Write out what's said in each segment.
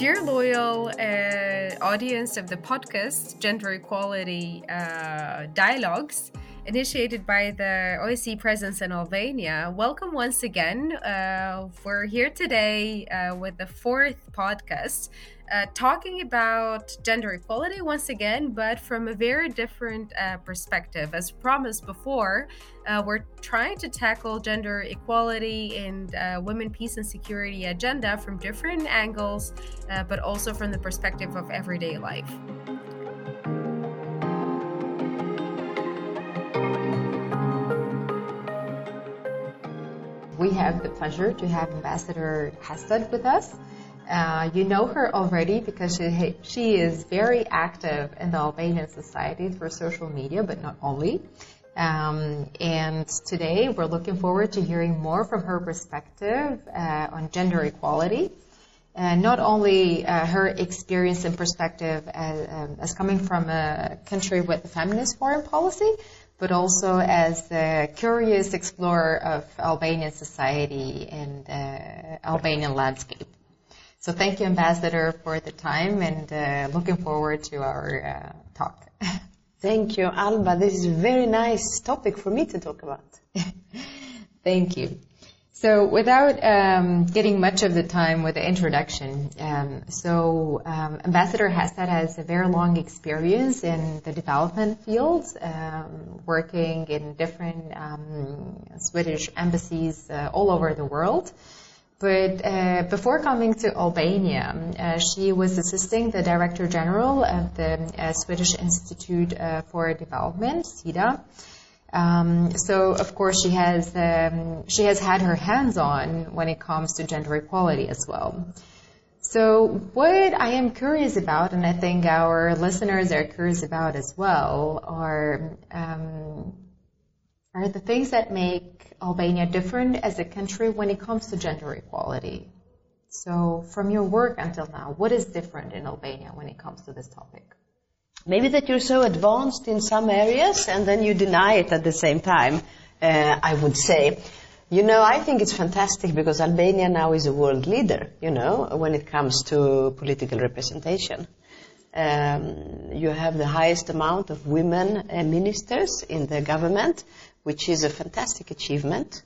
Dear loyal uh, audience of the podcast Gender Equality uh, Dialogues, initiated by the OSCE presence in Albania, welcome once again. Uh, we're here today uh, with the fourth podcast uh, talking about gender equality once again, but from a very different uh, perspective. As promised before, uh, we're trying to tackle gender equality and uh, women, peace, and security agenda from different angles, uh, but also from the perspective of everyday life. We have the pleasure to have Ambassador Håstad with us. Uh, you know her already because she, she is very active in the Albanian society through social media, but not only. Um, and today we're looking forward to hearing more from her perspective uh, on gender equality. And not only uh, her experience and perspective as, um, as, coming from a country with a feminist foreign policy, but also as a curious explorer of Albanian society and uh, Albanian landscape. So thank you, Ambassador, for the time and uh, looking forward to our uh, talk. Thank you, Alba. This is a very nice topic for me to talk about. thank you. So without um, getting much of the time with the introduction, um, so um, Ambassador Håstad has a very long experience in the development fields, um, working in different um, Swedish embassies uh, all over the world. But uh, before coming to Albania, uh, she was assisting the Director General of the uh, Swedish Institute uh, for Development, SIDA. Um, so, of course, she has um, she has had her hands on when it comes to gender equality as well. So, what I am curious about, and I think our listeners are curious about as well, are um, are the things that make Albania different as a country when it comes to gender equality? So, from your work until now, what is different in Albania when it comes to this topic? Maybe that you're so advanced in some areas and then you deny it at the same time, uh, I would say. You know, I think it's fantastic because Albania now is a world leader, you know, when it comes to political representation. Um, you have the highest amount of women uh, ministers in the government which is a fantastic achievement.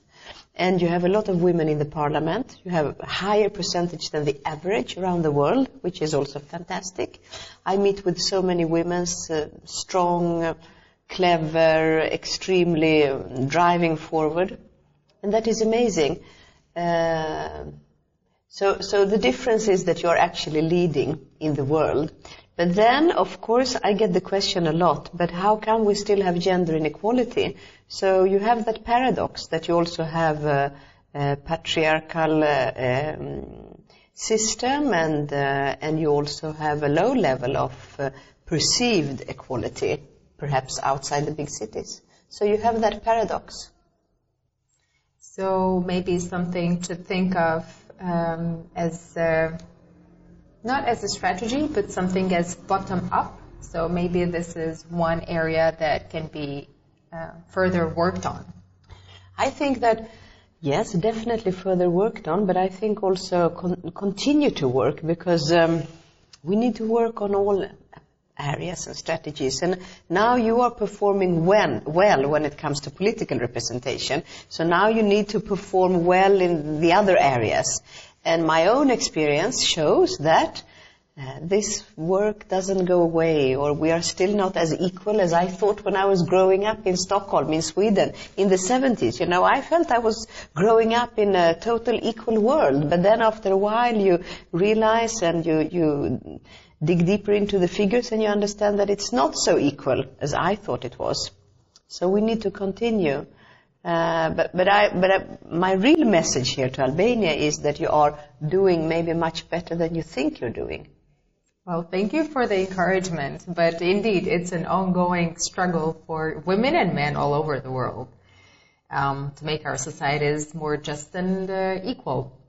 And you have a lot of women in the parliament. You have a higher percentage than the average around the world, which is also fantastic. I meet with so many women, uh, strong, clever, extremely uh, driving forward. And that is amazing. Uh, so, so the difference is that you're actually leading in the world. But then, of course, I get the question a lot, but how come we still have gender inequality? So you have that paradox that you also have a, a patriarchal uh, um, system and, uh, and you also have a low level of uh, perceived equality, perhaps outside the big cities. So you have that paradox. So maybe something to think of um, as uh, not as a strategy, but something as bottom up. So maybe this is one area that can be uh, further worked on. I think that yes, definitely further worked on, but I think also con- continue to work because um, we need to work on all areas and strategies. And now you are performing well, well when it comes to political representation. So now you need to perform well in the other areas. And my own experience shows that uh, this work doesn't go away, or we are still not as equal as I thought when I was growing up in Stockholm, in Sweden, in the 70s. You know, I felt I was growing up in a total equal world, but then after a while you realize and you, you dig deeper into the figures and you understand that it's not so equal as I thought it was. So we need to continue. Uh, but but, I, but I, my real message here to Albania is that you are doing maybe much better than you think you're doing. Well, thank you for the encouragement. But indeed, it's an ongoing struggle for women and men all over the world um, to make our societies more just and uh, equal.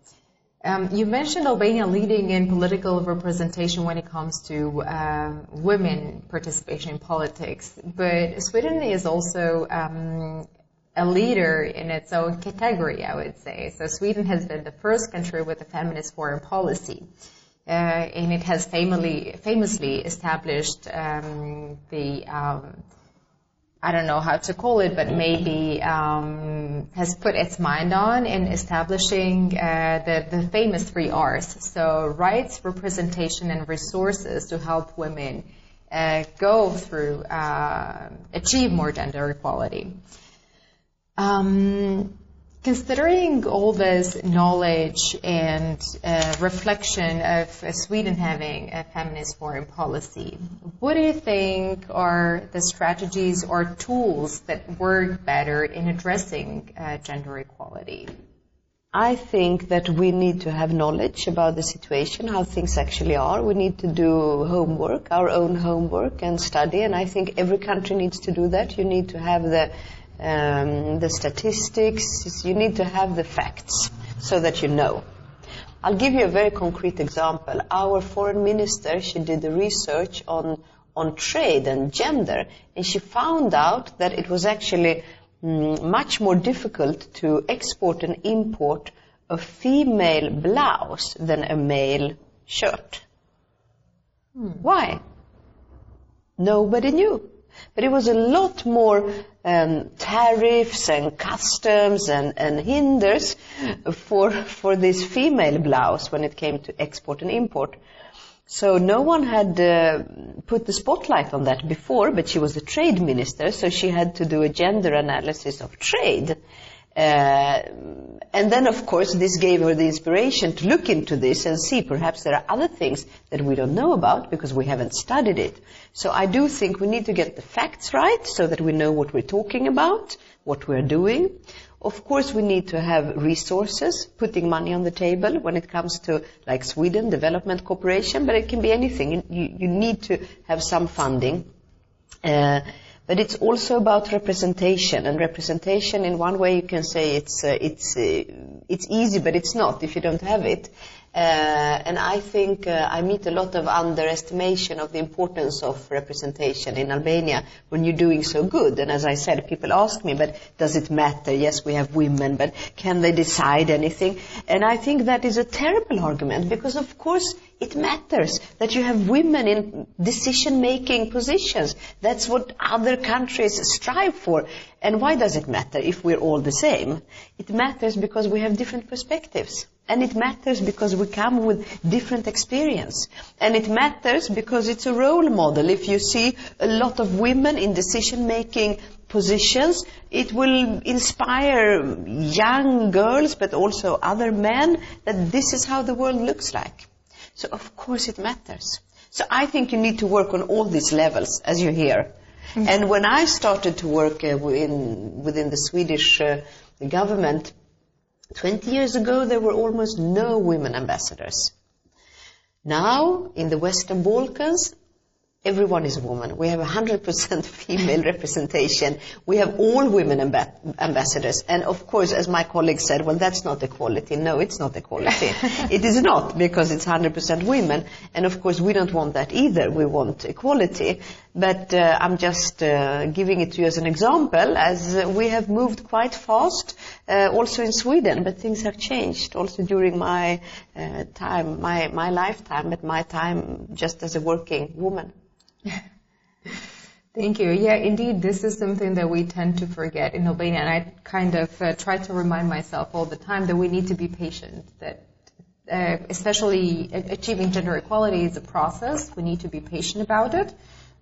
Um, you mentioned Albania leading in political representation when it comes to uh, women participation in politics, but Sweden is also um, a leader in its own category, I would say. So Sweden has been the first country with a feminist foreign policy. uh, and it has famously, famously established um, the um, I don't know how to call it, but maybe um, has put its mind on in establishing uh, the, the famous three R's. So rights, representation, and resources to help women uh, go through, uh, achieve more gender equality. Um, Considering all this knowledge and uh, reflection of uh, Sweden having a feminist foreign policy, what do you think are the strategies or tools that work better in addressing uh, gender equality? I think that we need to have knowledge about the situation, how things actually are. We need to do homework, our own homework and study, and I think every country needs to do that. You need to have the um, the statistics. You need to have the facts so that you know. I'll give you a very concrete example. Our foreign minister, she did the research on on trade and gender, and she found out that it was actually mm, much more difficult to export and import a female blouse than a male shirt. Hmm. Why? Nobody knew. But it was a lot more um, tariffs and customs and, and hinders for, for this female blouse when it came to export and import. So no one had uh, put the spotlight on that before, but she was the trade minister, so she had to do a gender analysis of trade. Uh, and then, of course, this gave her the inspiration to look into this and see perhaps there are other things that we don't know about because we haven't studied it. So I do think we need to get the facts right so that we know what we're talking about, what we're doing. Of course, we need to have resources, putting money on the table when it comes to, like Sweden, development cooperation, but it can be anything. You, you need to have some funding. Uh, but it's also about representation, and representation in one way you can say it's uh, it's uh, it's easy, but it's not if you don't have it. Uh, and I think uh, I meet a lot of underestimation of the importance of representation in Albania when you're doing so good. And as I said, people ask me, but does it matter? Yes, we have women, but can they decide anything? And I think that is a terrible argument because, of course, it matters that you have women in decision-making positions. That's what other countries strive for. And why does it matter if we're all the same? It matters because we have different perspectives. And it matters because we come with different experience. And it matters because it's a role model. If you see a lot of women in decision-making positions, it will inspire young girls, but also other men, that this is how the world looks like. So of course it matters. So I think you need to work on all these levels, as you hear. Mm-hmm. And when I started to work uh, within, within the Swedish uh, government, 20 years ago, there were almost no women ambassadors. Now, in the Western Balkans, everyone is a woman. We have 100% female representation. We have all women amb- ambassadors. And of course, as my colleague said, well, that's not equality. No, it's not equality. it is not because it's 100% women. And of course, we don't want that either. We want equality. But uh, I'm just uh, giving it to you as an example, as uh, we have moved quite fast, uh, also in Sweden. But things have changed also during my uh, time, my my lifetime, but my time just as a working woman. Thank you. Yeah, indeed, this is something that we tend to forget in Albania, and I kind of uh, try to remind myself all the time that we need to be patient. That uh, especially achieving gender equality is a process. We need to be patient about it.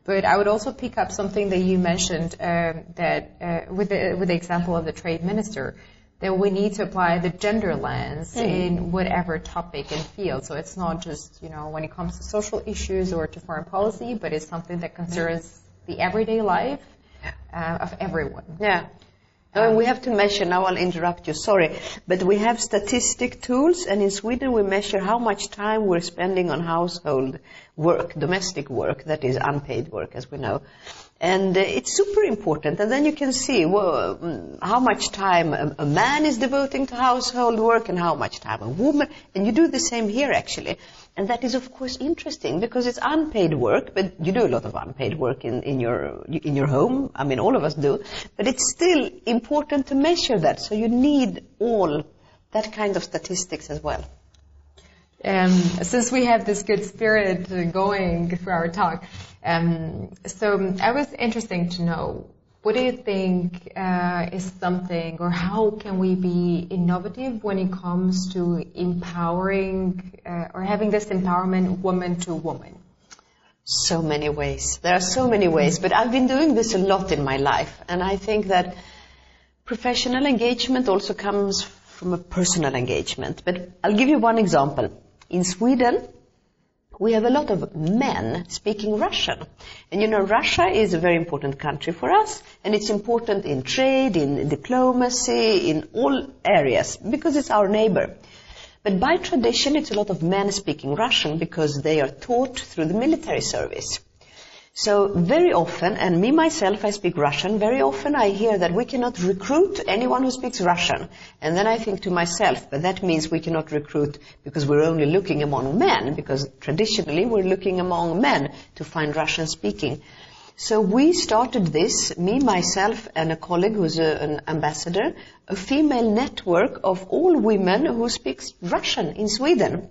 But I would also pick up something that you mentioned uh, that uh, with the with the example of the trade minister that we need to apply the gender lens mm. in whatever topic and field. So it's not just, you know, when it comes to social issues or to foreign policy, but it's something that concerns the everyday life uh, of everyone. Yeah. Um, we have to measure, now I'll interrupt you, sorry, but we have statistic tools and in Sweden we measure how much time we're spending on household work, domestic work, that is unpaid work as we know. And uh, it's super important. And then you can see well, mm, how much time a, man is devoting to household work and how much time a woman. And you do the same here, actually. And that is, of course, interesting because it's unpaid work, but you do a lot of unpaid work in, in, your, in your home. I mean, all of us do. But it's still important to measure that. So you need all that kind of statistics as well. Um, since we have this good spirit going through our talk, um, so I was interesting to know what do you think uh, is something, or how can we be innovative when it comes to empowering uh, or having this empowerment woman to woman? So many ways. There are so many ways, but I've been doing this a lot in my life, and I think that professional engagement also comes from a personal engagement. But I'll give you one example. In Sweden, we have a lot of men speaking Russian. And you know, Russia is a very important country for us, and it's important in trade, in diplomacy, in all areas, because it's our neighbor. But by tradition, it's a lot of men speaking Russian because they are taught through the military service. So very often, and me myself, I speak Russian, very often I hear that we cannot recruit anyone who speaks Russian. And then I think to myself, but that means we cannot recruit because we're only looking among men, because traditionally we're looking among men to find Russian speaking. So we started this, me, myself, and a colleague who's a, an ambassador, a female network of all women who speaks Russian in Sweden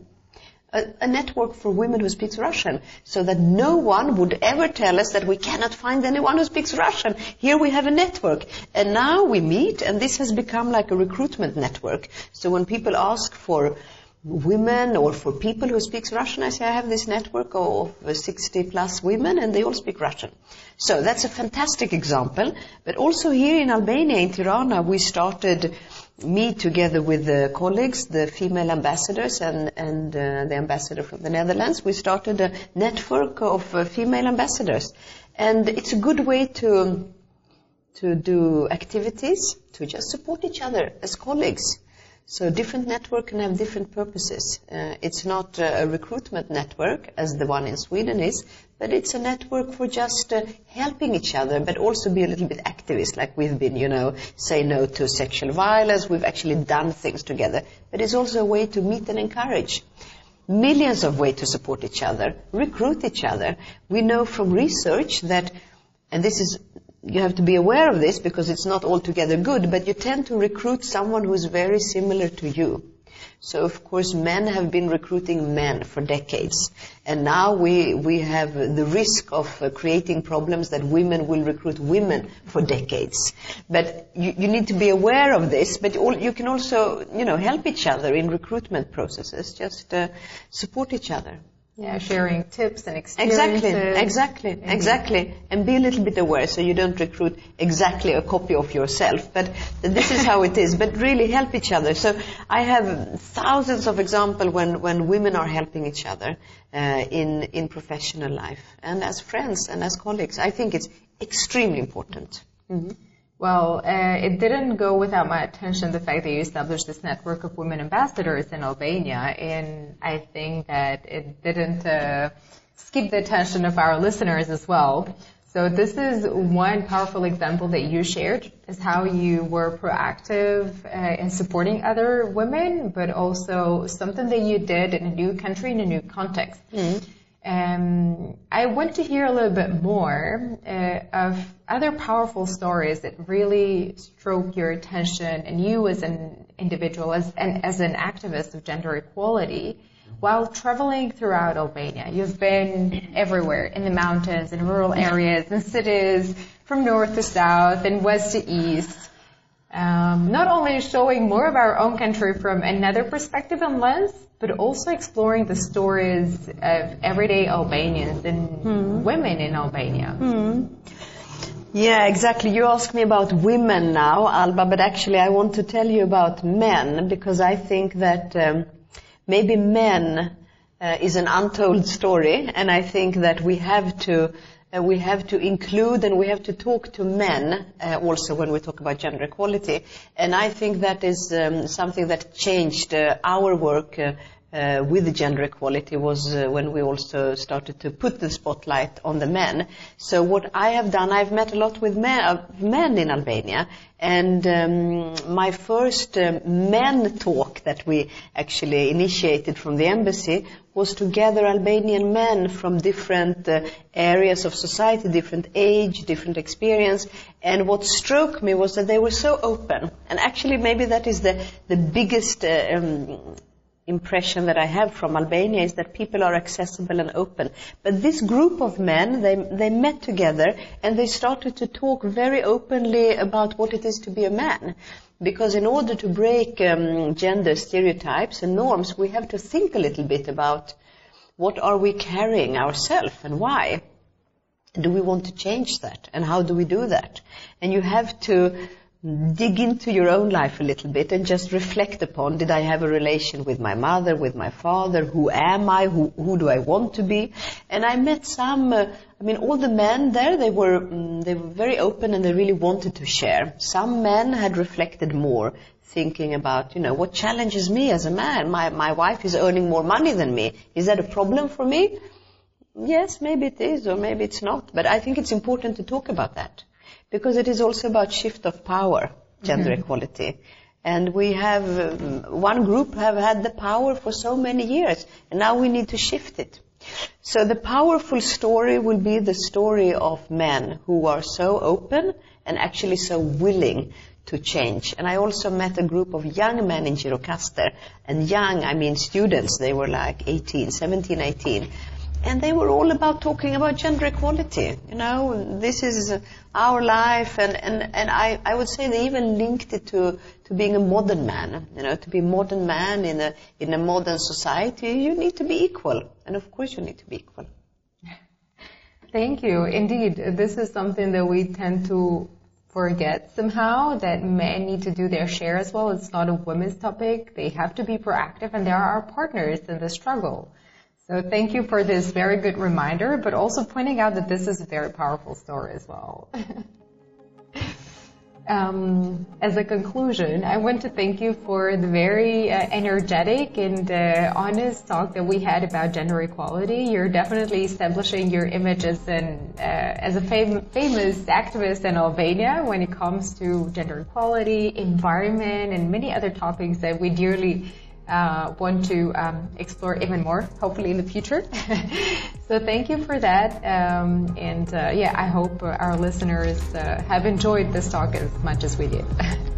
a, a, network for women who speaks Russian, so that no one would ever tell us that we cannot find anyone who speaks Russian. Here we have a network, and now we meet, and this has become like a recruitment network. So when people ask for women or for people who speaks Russian, I say I have this network of 60 plus women and they all speak Russian. So that's a fantastic example. But also here in Albania, in Tirana, we started me together with the colleagues, the female ambassadors and, and uh, the ambassador from the Netherlands, we started a network of uh, female ambassadors. And it's a good way to, to do activities, to just support each other as colleagues. So different network can have different purposes. Uh, it's not a recruitment network as the one in Sweden is, but it's a network for just uh, helping each other, but also be a little bit activist, like we've been, you know, say no to sexual violence. We've actually done things together, but it's also a way to meet and encourage. Millions of ways to support each other, recruit each other. We know from research that, and this is you have to be aware of this because it's not altogether good, but you tend to recruit someone who's very similar to you. So of course men have been recruiting men for decades. And now we, we have the risk of uh, creating problems that women will recruit women for decades. But you, you need to be aware of this, but you, you, can also, you know, help each other in recruitment processes. Just uh, support each other. Yeah, sharing tips and experiences. Exactly, exactly, mm-hmm. exactly. And be a little bit aware so you don't recruit exactly a copy of yourself. But this is how it is. But really help each other. So I have thousands of examples when, when women are helping each other uh, in, in professional life. And as friends and as colleagues, I think it's extremely important. Mm-hmm. Well, uh, it didn't go without my attention the fact that you established this network of women ambassadors in Albania, and I think that it didn't uh, skip the attention of our listeners as well. So this is one powerful example that you shared is how you were proactive uh, in supporting other women, but also something that you did in a new country in a new context. Mm-hmm. Um, I want to hear a little bit more uh, of other powerful stories that really stroke your attention and you as an individual, as, and as an activist of gender equality, while traveling throughout Albania. You've been everywhere, in the mountains, in rural areas, in cities, from north to south, and west to east. Um, not only showing more of our own country from another perspective and lens, but also exploring the stories of everyday Albanians and hmm. women in Albania. Hmm. Yeah, exactly. You ask me about women now, Alba, but actually I want to tell you about men because I think that um, maybe men uh, is an untold story, and I think that we have to uh, we have to include and we have to talk to men uh, also when we talk about gender equality. And I think that is um, something that changed uh, our work uh, with gender equality was uh, when we also started to put the spotlight on the men. So what I have done, I've met a lot with men, uh, men in Albania, and um, my first um, men talk that we actually initiated from the embassy was to gather Albanian men from different uh, areas of society, different age, different experience. And what struck me was that they were so open. And actually, maybe that is the the biggest. Uh, um, impression that I have from Albania is that people are accessible and open. But this group of men, they, they met together and they started to talk very openly about what it is to be a man. Because in order to break um, gender stereotypes and norms, we have to think a little bit about what are we carrying ourselves and why. Do we want to change that? And how do we do that? And you have to dig into your own life a little bit and just reflect upon did I have a relation with my mother, with my father, who am I, who, who do I want to be? And I met some, uh, I mean, all the men there, they were, um, they were very open and they really wanted to share. Some men had reflected more, thinking about, you know, what challenges me as a man? My, my wife is earning more money than me. Is that a problem for me? Yes, maybe it is, or maybe it's not. But I think it's important to talk about that because it is also about shift of power, gender mm-hmm. equality. And we have, um, one group have had the power for so many years, and now we need to shift it. So the powerful story will be the story of men who are so open and actually so willing to change. And I also met a group of young men in Gjirokastër, and young, I mean students, they were like 18, 17, 18, and they were all about talking about gender equality. You know, this is our life, and, and, and I, I would say they even linked it to, to being a modern man. You know, to be a modern man in a, in a modern society, you need to be equal. And of course you need to be equal. Thank you. Indeed, this is something that we tend to forget somehow that men need to do their share as well. It's not a women's topic. They have to be proactive and they are our partners in the struggle. So thank you for this very good reminder, but also pointing out that this is a very powerful story as well. um, as a conclusion, I want to thank you for the very uh, energetic and uh, honest talk that we had about gender equality. You're definitely establishing your image as, an, uh, as a fam- famous activist in Albania when it comes to gender equality, environment, and many other topics that we dearly uh, want to um, explore even more, hopefully in the future. so thank you for that. Um, and uh, yeah, I hope our listeners uh, have enjoyed this talk as much as we did.